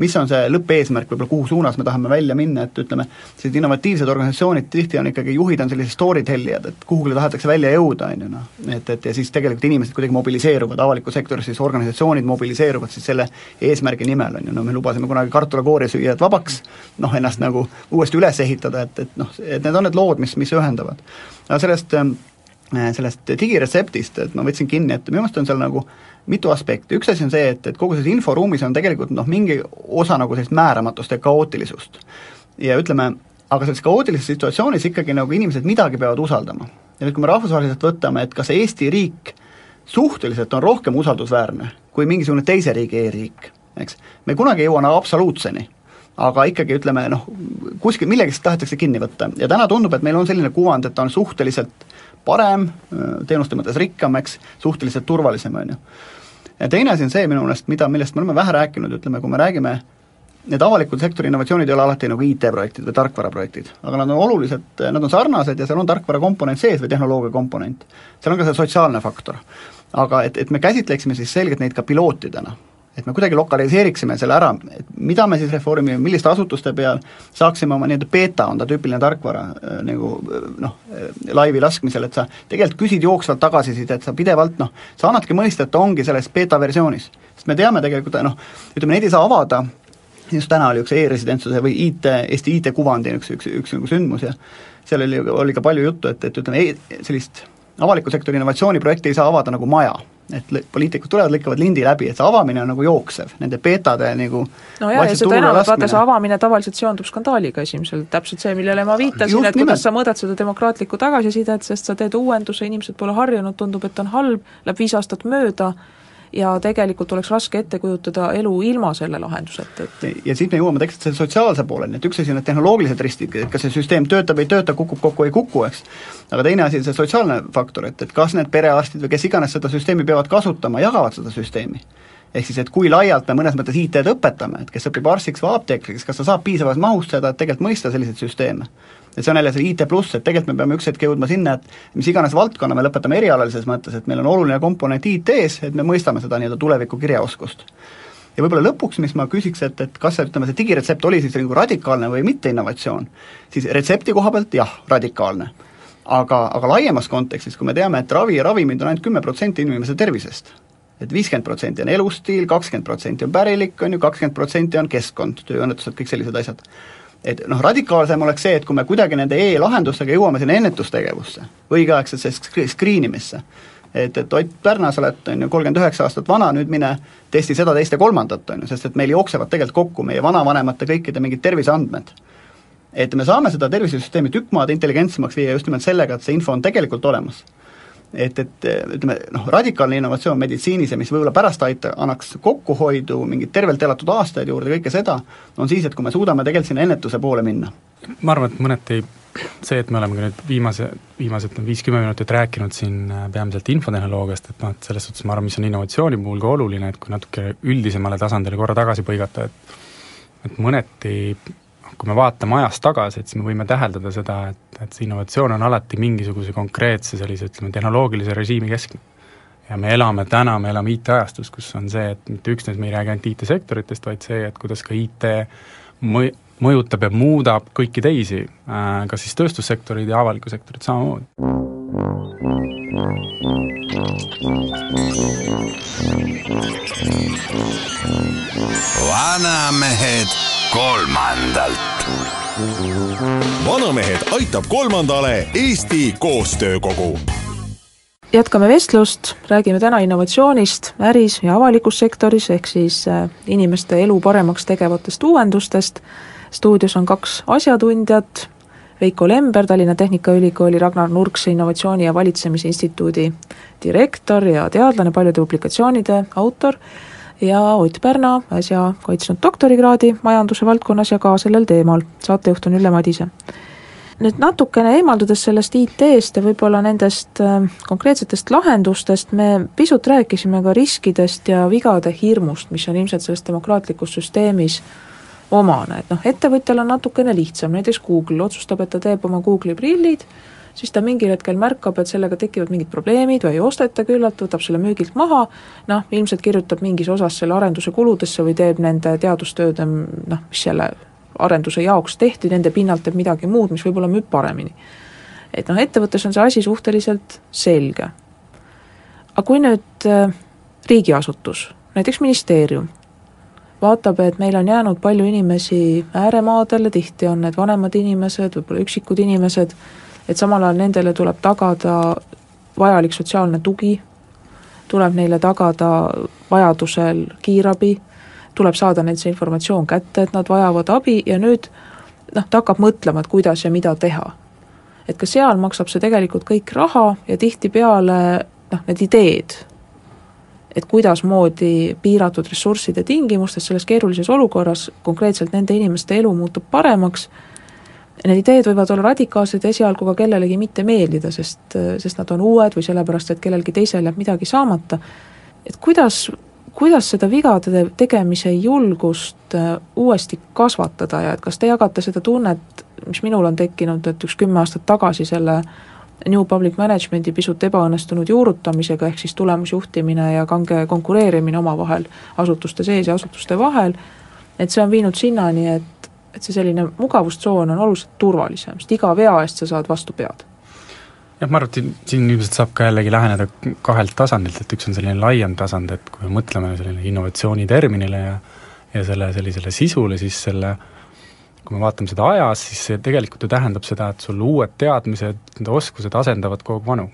mis on see lõppeesmärk võib-olla, kuhu suunas me tahame välja minna, et ütleme, sellised innovatiivsed organisatsioonid tihti on ikkagi, juhid on sellised story tellijad, et kuhugile tahetakse välja jõuda, on ju noh, et, et ja siis tegelikult inimesed kuidagi mobiliseeruvad, avalikus sektoris siis organisatsioonid mobiliseeruvad siis selle eesmärgi nimel, on ju, no me lubasime kunagi kartulikoori süüjad vabaks, noh, ennast nagu uuesti üles ehitada, et, et noh, et need on need lood, mis, mis ühendavad. aga sellest äh, Äh, sellest digiretseptist, et ma võtsin kinni, et minu meelest on seal nagu mitu aspekti, üks asi on see, et, et kogu selles inforuumis on tegelikult noh, mingi osa nagu sellist määramatust ja kaootilisust. ja ütleme, aga selles kaootilises situatsioonis ikkagi nagu inimesed midagi peavad usaldama. ja nüüd, kui me rahvusvaheliselt võtame, et kas Eesti riik suhteliselt on rohkem usaldusväärne kui mingisugune teise riigi e-riik, eks, me kunagi ei jõua nagu absoluutseni aga ikkagi ütleme noh, kuskil millegist tahetakse kinni võtta ja täna tundub, et meil on selline kuvand, et ta on suhteliselt parem, teenuste mõttes rikkam, eks, suhteliselt turvalisem, on ju. ja teine asi on see minu meelest, mida, millest me oleme vähe rääkinud, ütleme, kui me räägime need avaliku sektori innovatsioonid ei ole alati nagu IT-projektid või tarkvaraprojektid, aga nad on olulised, nad on sarnased ja seal on tarkvara komponent sees või tehnoloogia komponent. seal on ka see sotsiaalne faktor. aga et, et me käsitleksime siis selgelt neid ka pilootidena et me kuidagi lokaliseeriksime selle ära, et mida me siis reformime, milliste asutuste peal saaksime oma nii-öelda beeta, on ta tüüpiline tarkvara äh, nagu äh, noh, äh, laivi laskmisel, et sa tegelikult küsid jooksvalt tagasisidet, sa pidevalt noh, sa annadki mõista, et ta ongi selles beeta versioonis. sest me teame tegelikult noh, ütleme neid ei saa avada, just täna oli üks e-residentsuse või IT, Eesti IT-kuvandi üks, üks, üks nagu sündmus ja seal oli, oli ka palju juttu, et, et ütleme e, sellist avaliku sektori innovatsiooniprojekti ei saa avada nagu maja et poliitikud tulevad, lõikavad lindi läbi, et see avamine on nagu jooksev, nende beetade nagu no jaa, ja seda enam, et vaata, see avamine tavaliselt seondub skandaaliga esimesel, täpselt see, millele ma viitasin, et kuidas sa mõõdad seda demokraatlikku tagasisidet, sest sa teed uuenduse, inimesed pole harjunud, tundub, et on halb, läheb viis aastat mööda, ja tegelikult oleks raske ette kujutada elu ilma selle lahenduseta, et ja siit me jõuame tegelikult selle sotsiaalse pooleni, et üks asi on need tehnoloogilised ristid, et kas see süsteem töötab, ei tööta, kukub kokku, ei kuku, eks, aga teine asi on see sotsiaalne faktor, et, et kas need perearstid või kes iganes seda süsteemi peavad kasutama, jagavad seda süsteemi. Ehk siis, et kui laialt me mõnes mõttes IT-d õpetame, et kes õpib arstiks või apteekriks, kas ta saab piisavas mahus seda, et tegelikult mõista selliseid süsteeme et see on jälle see IT pluss, et tegelikult me peame üks hetk jõudma sinna, et mis iganes valdkonna me lõpetame erialalises mõttes, et meil on oluline komponent IT-s, et me mõistame seda nii-öelda tuleviku kirjaoskust. ja võib-olla lõpuks, mis ma küsiks, et, et kas see, ütleme, see digiretsept oli siis nagu radikaalne või mitte innovatsioon, siis retsepti koha pealt jah, radikaalne. aga, aga laiemas kontekstis, kui me teame, et ravi ja ravimid on ainult kümme protsenti inimese tervisest, et viiskümmend protsenti on elustiil, kakskümmend protsenti on pärilik, on ju, kakskümmend protsenti on keskkond, tööõnnetused, kõik sellised asjad et noh, radikaalsem oleks see, et kui me kuidagi nende e-lahendustega jõuame sinna ennetustegevusse, õigeaegsesse screen imisse, et, et Ott Pärna, sa oled, on ju, kolmkümmend üheksa aastat vana, nüüd mine testi seda, teist ja kolmandat, on ju, sest et meil jooksevad tegelikult kokku meie vanavanemate kõikide mingid terviseandmed. et me saame seda tervisesüsteemi tükk maad intelligentsemaks viia just nimelt sellega, et see info on tegelikult olemas. Et, et ütleme noh, radikaalne innovatsioon meditsiinis ja mis võib-olla pärast aita-, annaks kokkuhoidu, mingeid tervelt elatud aastaid juurde, kõike seda, on siis, et kui me suudame tegelikult sinna ennetuse poole minna. ma arvan, et mõneti see, et me oleme ka nüüd viimase, viimased viis-kümme minutit rääkinud siin äh, peamiselt infotehnoloogiast, et noh, et selles suhtes ma arvan, mis on innovatsiooni puhul ka oluline, et kui natuke üldisemale tasandile korra tagasi põigata, et et mõneti kui me vaatame ajas tagasi, et siis me võime täheldada seda, et, et see innovatsioon on alati mingisuguse konkreetse sellise, ütleme, tehnoloogilise režiimi keskne. ja me elame täna, me elame IT-ajastus, kus on see, et mitte üksnes me ei räägi ainult IT-sektoritest, vaid see, et kuidas ka IT mõ-, mõjutab ja muudab kõiki teisi, äh, kas siis tööstussektorid ja avalikku sektorit samamoodi. vanamehed kolmandalt. vanamehed aitab kolmandale Eesti Koostöökogu jätkame vestlust, räägime täna innovatsioonist äris ja avalikus sektoris, ehk siis äh, inimeste elu paremaks tegevatest uuendustest. stuudios on kaks asjatundjat, Veiko Lember, Tallinna Tehnikaülikooli Ragnar Nurkse Innovatsiooni ja Valitsemise Instituudi direktor ja teadlane, paljude publikatsioonide autor, ja Ott Pärna, äsja kaitsnud doktorikraadi majanduse valdkonnas ja ka sellel teemal, saatejuht on Ülle Madise. Nüüd natukene eemaldudes sellest IT-st ja võib-olla nendest äh, konkreetsetest lahendustest, me pisut rääkisime ka riskidest ja vigade hirmust, mis on ilmselt selles demokraatlikus süsteemis omane, et noh, ettevõtjal on natukene lihtsam, näiteks Google otsustab, et ta teeb oma Google'i prillid, siis ta mingil hetkel märkab, et sellega tekivad mingid probleemid või ei osteta küllalt, võtab selle müügilt maha, noh, ilmselt kirjutab mingis osas selle arenduse kuludesse või teeb nende teadustööde noh, mis selle arenduse jaoks tehti, nende pinnalt teeb midagi muud, mis võib-olla müüb paremini. et noh, ettevõttes on see asi suhteliselt selge. aga kui nüüd äh, riigiasutus, näiteks ministeerium, vaatab, et meil on jäänud palju inimesi ääremaadele, tihti on need vanemad inimesed, võib-olla üksikud inimesed, et samal ajal nendele tuleb tagada vajalik sotsiaalne tugi, tuleb neile tagada vajadusel kiirabi tuleb saada neilt see informatsioon kätte, et nad vajavad abi ja nüüd noh, ta hakkab mõtlema, et kuidas ja mida teha. et ka seal maksab see tegelikult kõik raha ja tihtipeale noh, need ideed, et kuidasmoodi piiratud ressursside tingimustes selles keerulises olukorras konkreetselt nende inimeste elu muutub paremaks, need ideed võivad olla radikaalsed ja esialgu ka kellelegi mitte meeldida, sest, sest nad on uued või sellepärast, et kellelgi teisel jääb midagi saamata, et kuidas kuidas seda vigade tegemise julgust äh, uuesti kasvatada ja et kas te jagate seda tunnet, mis minul on tekkinud, et üks kümme aastat tagasi selle New Public Management'i pisut ebaõnnestunud juurutamisega, ehk siis tulemusjuhtimine ja kange konkureerimine omavahel asutuste sees ja asutuste vahel, et see on viinud sinnani, et, et see selline mugavustsoon on oluliselt turvalisem, sest iga vea eest sa saad vastu pead jah, ma arvan, et siin, ilmselt saab ka jällegi läheneda kahelt tasandilt, et üks on selline laiem tasand, et kui me mõtleme selline innovatsiooni terminile ja ja selle sellisele sisule, siis selle kui me vaatame seda ajas, siis see tegelikult ju tähendab seda, et sul uued teadmised, need oskused asendavad kogu vanu.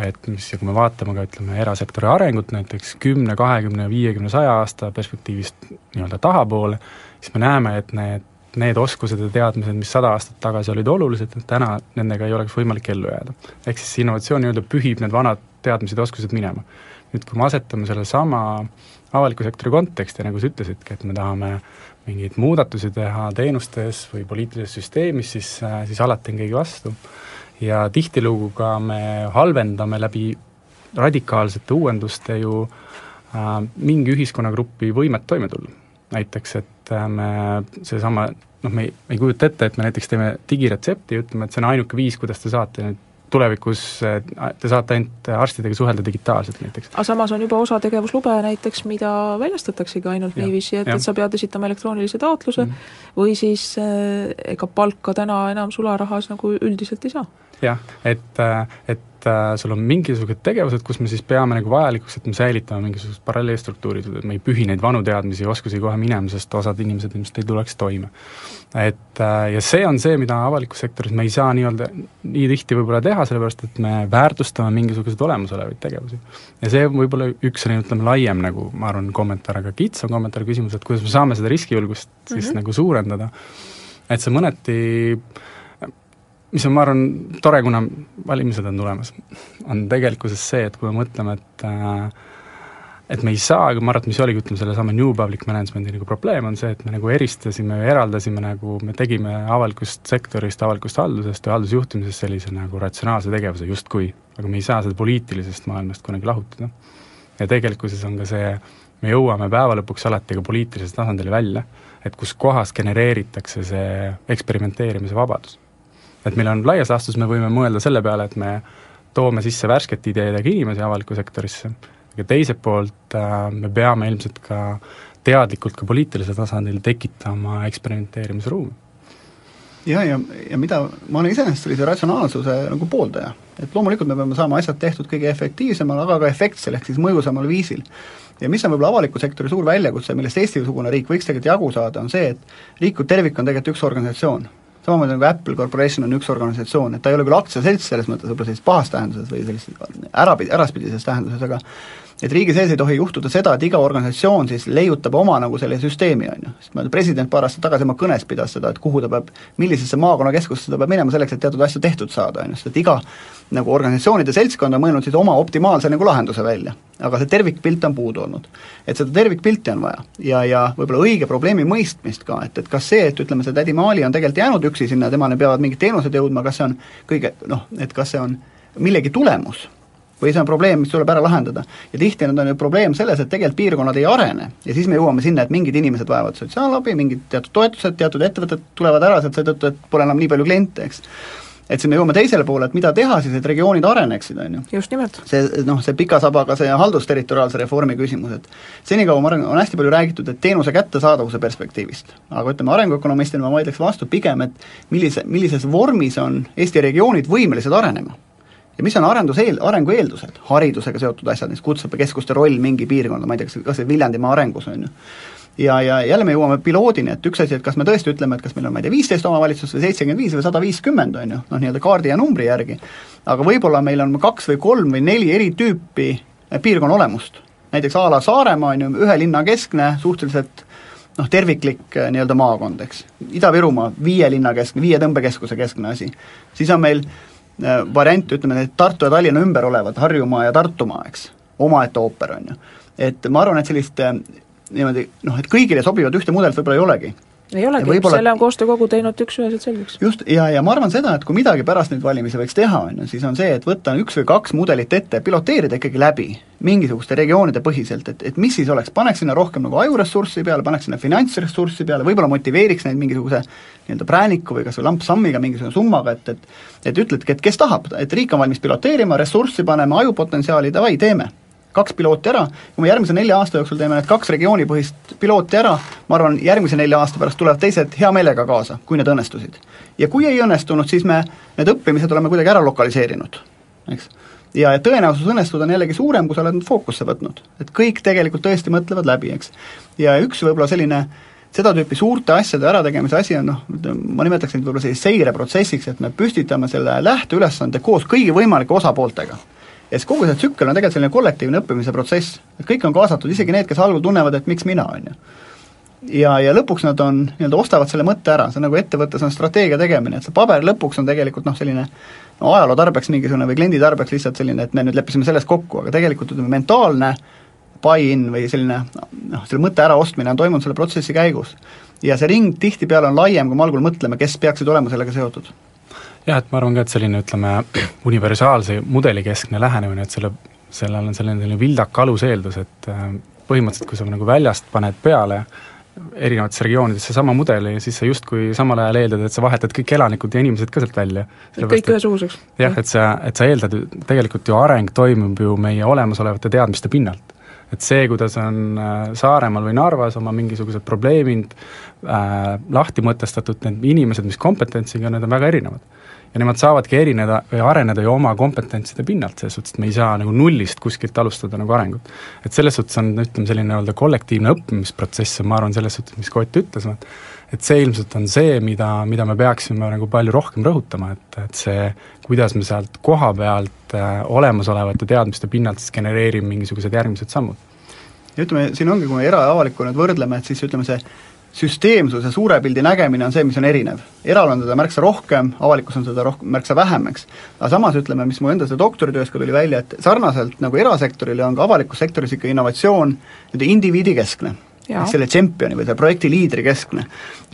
et mis, ja kui me vaatame ka ütleme, erasektori arengut näiteks kümne, kahekümne, viiekümne, saja aasta perspektiivist nii-öelda tahapoole, siis me näeme, et need need oskused ja teadmised, mis sada aastat tagasi olid olulised, täna nendega ei oleks võimalik ellu jääda. ehk siis innovatsioon nii-öelda pühib need vanad teadmised ja oskused minema. nüüd, kui me asetame sellesama avaliku sektori konteksti, nagu sa ütlesidki, et me tahame mingeid muudatusi teha teenustes või poliitilises süsteemis, siis, siis alati on keegi vastu. ja tihtilugu ka me halvendame läbi radikaalsete uuenduste ju äh, mingi ühiskonnagrupi võimet toime tulla. näiteks, et et me seesama noh, me ei, me ei kujuta ette, et me näiteks teeme digiretsepti ja ütleme, et see on ainuke viis, kuidas te saate nüüd tulevikus te saate ainult arstidega suhelda digitaalselt näiteks. aga samas on juba osa tegevuslube näiteks, mida väljastataksegi ainult ja, niiviisi, et, et sa pead esitama elektroonilise taotluse mm või siis eh, ega palka täna enam sularahas nagu üldiselt ei saa. jah, et, et et äh, sul on mingisugused tegevused, kus me siis peame nagu vajalikuks, et me säilitame mingisugused paralleelstruktuurid, et me ei pühi neid vanu teadmisi ja oskusi kohe minema, sest osad inimesed ilmselt ei tuleks toime. et äh, ja see on see, mida avalikus sektoris me ei saa nii-öelda nii tihti võib-olla teha, sellepärast et me väärtustame mingisuguseid olemasolevaid tegevusi. ja see võib-olla üks selline, ütleme, laiem nagu ma arvan, kommentaar, aga kitsam kommentaar, küsimus, et kuidas me saame seda riskijulgust siis mm -hmm. nagu suurendada, et see mõneti mis on, ma arvan, tore, kuna valimised on tulemas, on tegelikkuses see, et kui me mõtleme, et äh, et me ei saa, ma arvan, et mis oligi, ütleme, sellesama New Public Management'i nagu probleem on see, et me nagu eristasime ja eraldasime nagu, me tegime avalikust sektorist, avalikust haldusest ja haldusjuhtimisest sellise nagu ratsionaalse tegevuse justkui, aga me ei saa seda poliitilisest maailmast kunagi lahutada. ja tegelikkuses on ka see, me jõuame päeva lõpuks alati ka poliitilisele tasandile välja, et kus kohas genereeritakse see eksperimenteerimise vabadus. Et meil on laias laastus, me võime mõelda selle peale, et me toome sisse värskete ideedega inimesi avalikku sektorisse aga teiselt poolt äh, me peame ilmselt ka teadlikult ka poliitilisel tasandil tekitama eksperimenteerimisruumi. ja, ja, ja mida, ma olen iseenesest sellise ratsionaalsuse nagu pooldaja. et loomulikult me peame saama asjad tehtud kõige efektiivsemal, aga ka efektsel, ehk siis mõjusamal viisil. ja mis on võib-olla avaliku sektori suur väljakutse, millest Eesti-sugune riik võiks tegelikult jagu saada, on see, et riik kui tervik on tegelikult üks organisatsioon samamoodi nagu Apple Corporation on üks organisatsioon, et ta ei ole küll aktsiaselts selles mõttes võib-olla sellises pahas tähenduses või sellises ära, äraspidises tähenduses, aga et riigi sees ei tohi juhtuda seda, et iga organisatsioon siis leiutab oma nagu selle süsteemi, on ju. sest ma president paar aastat tagasi oma kõnes pidas seda, et kuhu ta peab, millisesse maakonnakeskusesse ta peab minema selleks, et teatud asju tehtud saada, on ju, sest et iga nagu organisatsioonide seltskond on mõelnud siis oma optimaalse nagu lahenduse välja. aga see tervikpilt on puudu olnud. et seda tervikpilti on vaja ja, ja võib-olla õige probleemi mõistmist ka, et, et kas see, et ütleme, see tädi Maali on tegelikult jäänud üksi sinna, temale peavad mingid teenused jõudma, kas see on kõige noh, et kas see on millegi tulemus või see on probleem, mis tuleb ära lahendada. ja tihti on, on ju probleem selles, et tegelikult piirkonnad ei arene ja siis me jõuame sinna, et mingid inimesed vajavad sotsiaalabi, mingid teatud toetused, teatud ettevõtted tulevad ära sealt seetõttu, et pole enam nii palju kliente, eks et siis me jõuame teisele poole, et mida teha siis, et regioonid areneksid, on ju. just nimelt. see noh, see pika sabaga see haldusterritoriaalse reformi küsimus, et senikaua ma arvan, on hästi palju räägitud, et teenuse kättesaadavuse perspektiivist, aga ütleme, arenguökonomistina ma vaidleks vastu pigem, et millise, millises vormis on Eesti regioonid võimelised arenema ja mis on arenduseel, arengu eeldused, haridusega seotud asjad, näiteks kutseõppekeskuste roll mingi piirkonda, ma ei tea, kas, kas või Viljandimaa arengus, on ju. ja, ja jälle me jõuame piloodini, et üks asi, et kas me tõesti ütleme, et kas meil on, ma ei tea, viisteist omavalitsust või seitsekümmend viis või sada viiskümmend, on ju, noh nii-öelda kaardi ja numbri järgi, aga võib-olla meil on kaks või kolm või neli eri tüüpi piirkonna olemust. näiteks a la Saaremaa on ju ühe linna keskne, suhteliselt noh, terviklik nii-öelda maakond, eks. Ida-Virumaa, viie linna keskne, viie tõmbekeskuse keskne asi. siis on meil variant, ütleme need Tartu ja Tallinna ümber olevad, Harjumaa ja Tartumaa, eks, omaette ooper, on ju. et ma arvan, et sellist äh, niimoodi noh, et kõigile sobivat ühte mudelit võib-olla ei olegi ei olegi, selle on koostöökogu teinud üks-üheselt selgeks. just, ja, ja ma arvan seda, et kui midagi pärast neid valimisi võiks teha, on ju, siis on see, et võtta üks või kaks mudelit ette, piloteerida ikkagi läbi, mingisuguste regioonide põhiselt, et, et mis siis oleks, paneks sinna rohkem nagu ajuressurssi peale, paneks sinna finantsressurssi peale, võib-olla motiveeriks neid mingisuguse nii-öelda prääniku või kas või lampsammiga mingisuguse summaga, et, et et ütledki, et kes tahab, et riik on valmis piloteerima, ressurssi panema, ajupotentsiaali, davai, teeme kaks pilooti ära, kui me järgmise nelja aasta jooksul teeme need kaks regioonipõhist pilooti ära, ma arvan, järgmise nelja aasta pärast tulevad teised hea meelega kaasa, kui need õnnestusid. ja kui ei õnnestunud, siis me need õppimised oleme kuidagi ära lokaliseerinud, eks. ja et tõenäosus õnnestuda on jällegi suurem, kui sa oled nad fookusse võtnud. et kõik tegelikult tõesti mõtlevad läbi, eks. ja üks võib-olla selline seda tüüpi suurte asjade ärategemise asi on noh, ma nimetaks neid võib-olla selliseks seireprotsessiks, et me püstitame selle lähteülesande koos kõigi võimalike osapooltega ja siis kogu see tsükkel on tegelikult selline kollektiivne õppimise protsess, et kõik on kaasatud, isegi need, kes algul tunnevad, et miks mina, on ju. ja, ja lõpuks nad on, nii-öelda ostavad selle mõtte ära, see on nagu ettevõttes on strateegia tegemine, et see paber lõpuks on tegelikult noh, selline no ajaloo tarbeks mingisugune või kliendi tarbeks lihtsalt selline, et me nüüd leppisime selles kokku, aga tegelikult ütleme, mentaalne buy-in või selline noh, selle mõtte äraostmine on toimunud selle protsessi käigus. ja see ring tihtipeale on laiem, kui me algul mõtleme, kes peaksid olema sellega seotud jah, et ma arvan ka, et selline ütleme, <clears throat> universaalse mudelikeskne lähenemine, et selle, sellel on selline, selline vildaka aluseeldus, et äh, põhimõtteliselt kui sa nagu väljast paned peale erinevatesse regioonidesse sama mudeli, siis sa justkui samal ajal eeldad, et sa vahetad kõik elanikud ja inimesed ka sealt välja. kõik ühesuguseks. jah, et sa, et sa eeldad, tegelikult ju areng toimub ju meie olemasolevate teadmiste pinnalt et see, kuidas on äh, Saaremaal või Narvas oma mingisugused probleemid äh, lahti mõtestatud, need inimesed, mis kompetentsiga, need on väga erinevad ja nemad saavadki erineda või areneda ju oma kompetentside pinnalt, selles suhtes, et me ei saa nagu nullist kuskilt alustada nagu arengut. et selles suhtes on, ütleme, selline nii-öelda kollektiivne õppimisprotsess, ma arvan, selles suhtes, mis Kott ütles, et see ilmselt on see, mida, mida me peaksime nagu palju rohkem rõhutama, et, et see, kuidas me sealt koha pealt äh, olemasolevate teadmiste pinnalt siis genereerime mingisugused järgmised sammud. ja ütleme, siin ongi, kui me era- ja avalikku nüüd võrdleme, et siis ütleme, see süsteemsus ja suure pildi nägemine on see, mis on erinev. eral on teda märksa rohkem, avalikkus on seda rohkem, märksa vähem, eks. aga samas ütleme, mis mu enda seda doktoritöös ka tuli välja, et sarnaselt nagu erasektorile on ka avalikus sektoris ikka innovatsioon nii-öelda indiviidikeskne ehk selle tšempioni või selle projekti liidri keskne.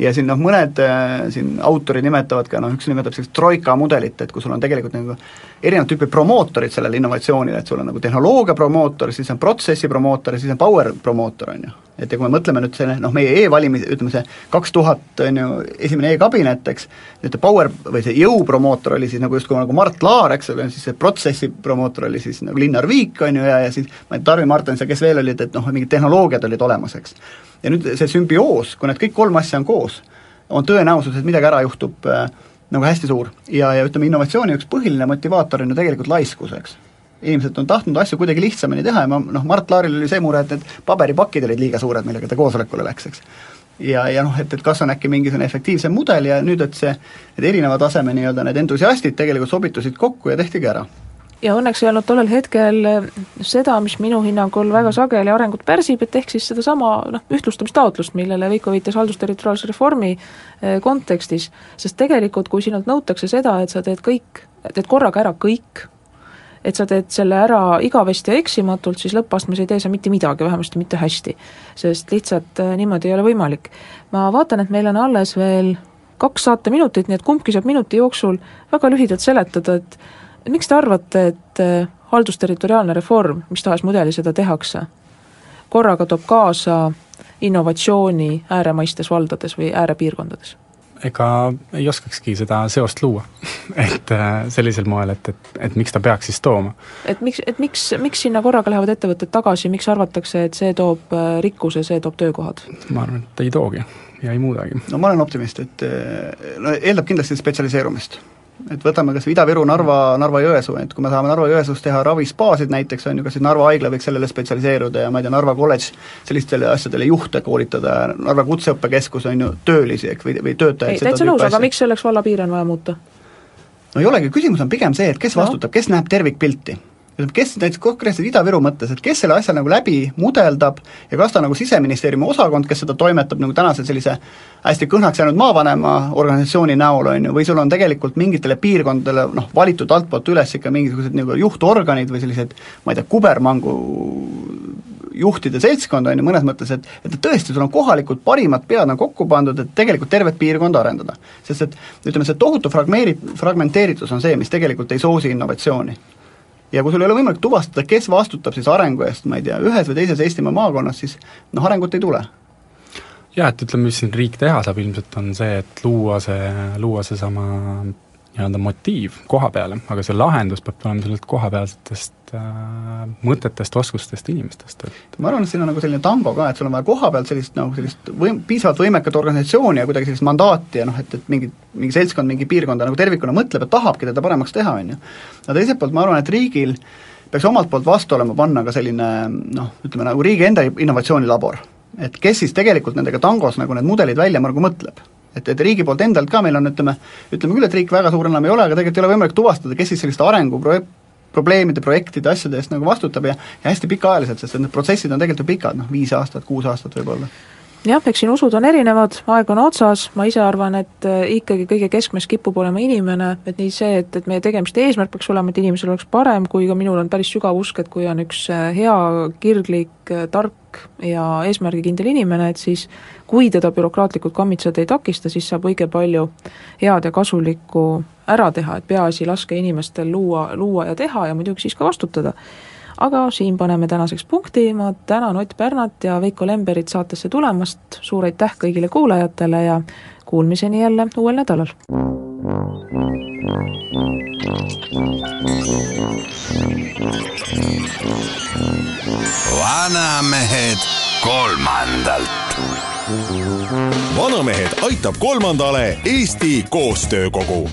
ja siin noh, mõned äh, siin autorid nimetavad ka noh, üks nimetab sellist troika mudelit, et kui sul on tegelikult nagu erinevat tüüpi promootorid sellele innovatsioonile, et sul on nagu tehnoloogia promootor, siis on protsessi promootor ja siis on power promootor, on ju et ja kui me mõtleme nüüd selle noh, meie e-valimis, ütleme see kaks tuhat on ju esimene e-kabinet, eks, nüüd power või see jõupromootor oli siis nagu justkui nagu Mart Laar, eks ole, siis see protsessi promootor oli siis nagu Linnar Viik, on ju, ja, ja siis ma ei tea, Tarvi Martens ja kes veel olid, et noh, mingid tehnoloogiad olid olemas, eks. ja nüüd see sümbioos, kui need kõik kolm asja on koos, on tõenäosus, et midagi ära juhtub äh, nagu hästi suur. ja, ja ütleme, innovatsiooni üks põhiline motivaator on ju tegelikult laiskus, eks inimesed on tahtnud asju kuidagi lihtsamini teha ja ma noh, Mart Laaril oli see mure, et need paberipakid olid liiga suured, millega ta koosolekule läks, eks. ja, ja noh, et, et kas on äkki mingisugune efektiivsem mudel ja nüüd, et see, need erineva taseme nii-öelda need entusiastid tegelikult sobitusid kokku ja tehtigi ära ja õnneks ei olnud tollel hetkel seda, mis minu hinnangul väga sageli arengut pärsib, et ehk siis sedasama noh, ühtlustamistaotlust, millele Veiko viitas haldusterritoriaalse reformi eh, kontekstis, sest tegelikult kui sinult nõutakse seda, et sa teed kõik, teed korraga ära kõik, et sa teed selle ära igavesti ja eksimatult, siis lõppastmes ei tee sa mitte midagi, vähemasti mitte hästi. sest lihtsalt äh, niimoodi ei ole võimalik. ma vaatan, et meil on alles veel kaks saateminutit, nii et kumbki saab minuti jooksul väga lühidalt seletada, et miks te arvate, et äh, haldusterritoriaalne reform, mis tahes mudeli seda tehakse, korraga toob kaasa innovatsiooni ääremaistes valdades või äärepiirkondades? Ega ei oskakski seda seost luua <laughs> et äh, sellisel moel, et, et, et miks ta peaks siis tooma. et miks, et miks, miks sinna korraga lähevad ettevõtted tagasi, miks arvatakse, et see toob äh, rikkuse, see toob töökohad? ma arvan, et ei toogi ja ei muudagi. no ma olen optimist, et äh, no eeldab kindlasti spetsialiseerumist et võtame kas või Ida-Viru, Narva, Narva-Jõesuu, et kui me tahame Narva-Jõesuus teha ravispaasid näiteks, on ju, kas siis Narva haigla võiks sellele spetsialiseeruda ja ma ei tea, Narva kolledž sellistele asjadele juhte koolitada, Narva Kutseõppekeskus on ju töölisi, eks, või, või töötajaid ei, täitsa nõus, aga miks selleks vallapiire on vaja muuta? no ei olegi, küsimus on pigem see, et kes vastutab no., kes näeb tervikpilti kes näiteks konkreetselt Ida-Viru mõttes, et kes selle asja nagu läbi mudeldab ja kas ta nagu Siseministeeriumi osakond, kes seda toimetab nagu tänase sellise hästi kõhnaks jäänud maavanema organisatsiooni näol, on ju, või sul on tegelikult mingitele piirkondadele noh, valitud altpoolt üles ikka mingisugused nagu juhtorganid või sellised ma ei tea, kubermangu juhtide seltskond, on ju, mõnes mõttes, et et tõesti, sul on kohalikud parimad pead nagu kokku pandud, et tegelikult tervet piirkonda arendada. sest et ütleme, see tohutu fragmeeri-, fragmenteeritus on see, mis tegelikult ei soosi innovatsiooni ja kui sul ei ole võimalik tuvastada, kes vastutab siis arengu eest, ma ei tea, ühes või teises Eestimaa maakonnas, siis noh, arengut ei tule. jah, et ütleme, mis siin riik teha saab ilmselt, on see, et luua see, luua seesama nii-öelda motiiv koha peale, aga see lahendus peab tulema sellelt kohapealsetest mõtetest, oskustest, inimestest, et ma arvan, et siin on nagu selline tango ka, et sul on vaja koha pealt sellist nagu sellist võim-, piisavalt võimekat organisatsiooni ja kuidagi sellist mandaati ja noh, et, et mingi, mingi seltskond mingi piirkonda nagu tervikuna mõtleb ja tahabki teda paremaks teha, on ju. aga teiselt poolt ma arvan, et riigil peaks omalt poolt vastu olema panna ka selline noh, ütleme nagu riigi enda innovatsioonilabor. et kes siis tegelikult nendega tangos nagu need mudelid välja nagu mõtleb et, et riigi poolt endalt ka meil on, ütleme, ütleme küll, et riik väga suur enam ei ole, aga tegelikult ei ole võimalik tuvastada, kes siis selliste arengu pro-, probleemide, projektide, asjade eest nagu vastutab ja ja hästi pikaajaliselt, sest need protsessid on tegelikult ju pikad, noh viis aastat, kuus aastat võib-olla jah, eks siin usud on erinevad, aeg on otsas, ma ise arvan, et äh, ikkagi kõige keskmes kipub olema inimene, et nii see, et, et meie tegemiste eesmärk peaks olema, et inimesel oleks parem, kui ka minul on päris sügav usk, et kui on üks äh, hea, kirglik, äh, tark ja eesmärgikindel inimene, et siis kui teda bürokraatlikud kammitsad ei takista, siis saab õige palju head ja kasulikku ära teha, et peaasi laske inimestel luua, luua ja teha ja muidugi siis ka vastutada aga siin paneme tänaseks punkti, ma tänan Ott Pärnat ja Veiko Lemberit saatesse tulemast, suur aitäh kõigile kuulajatele ja kuulmiseni jälle uuel nädalal! vanamehed kolmandalt. vanamehed aitab kolmandale Eesti Koostöökogu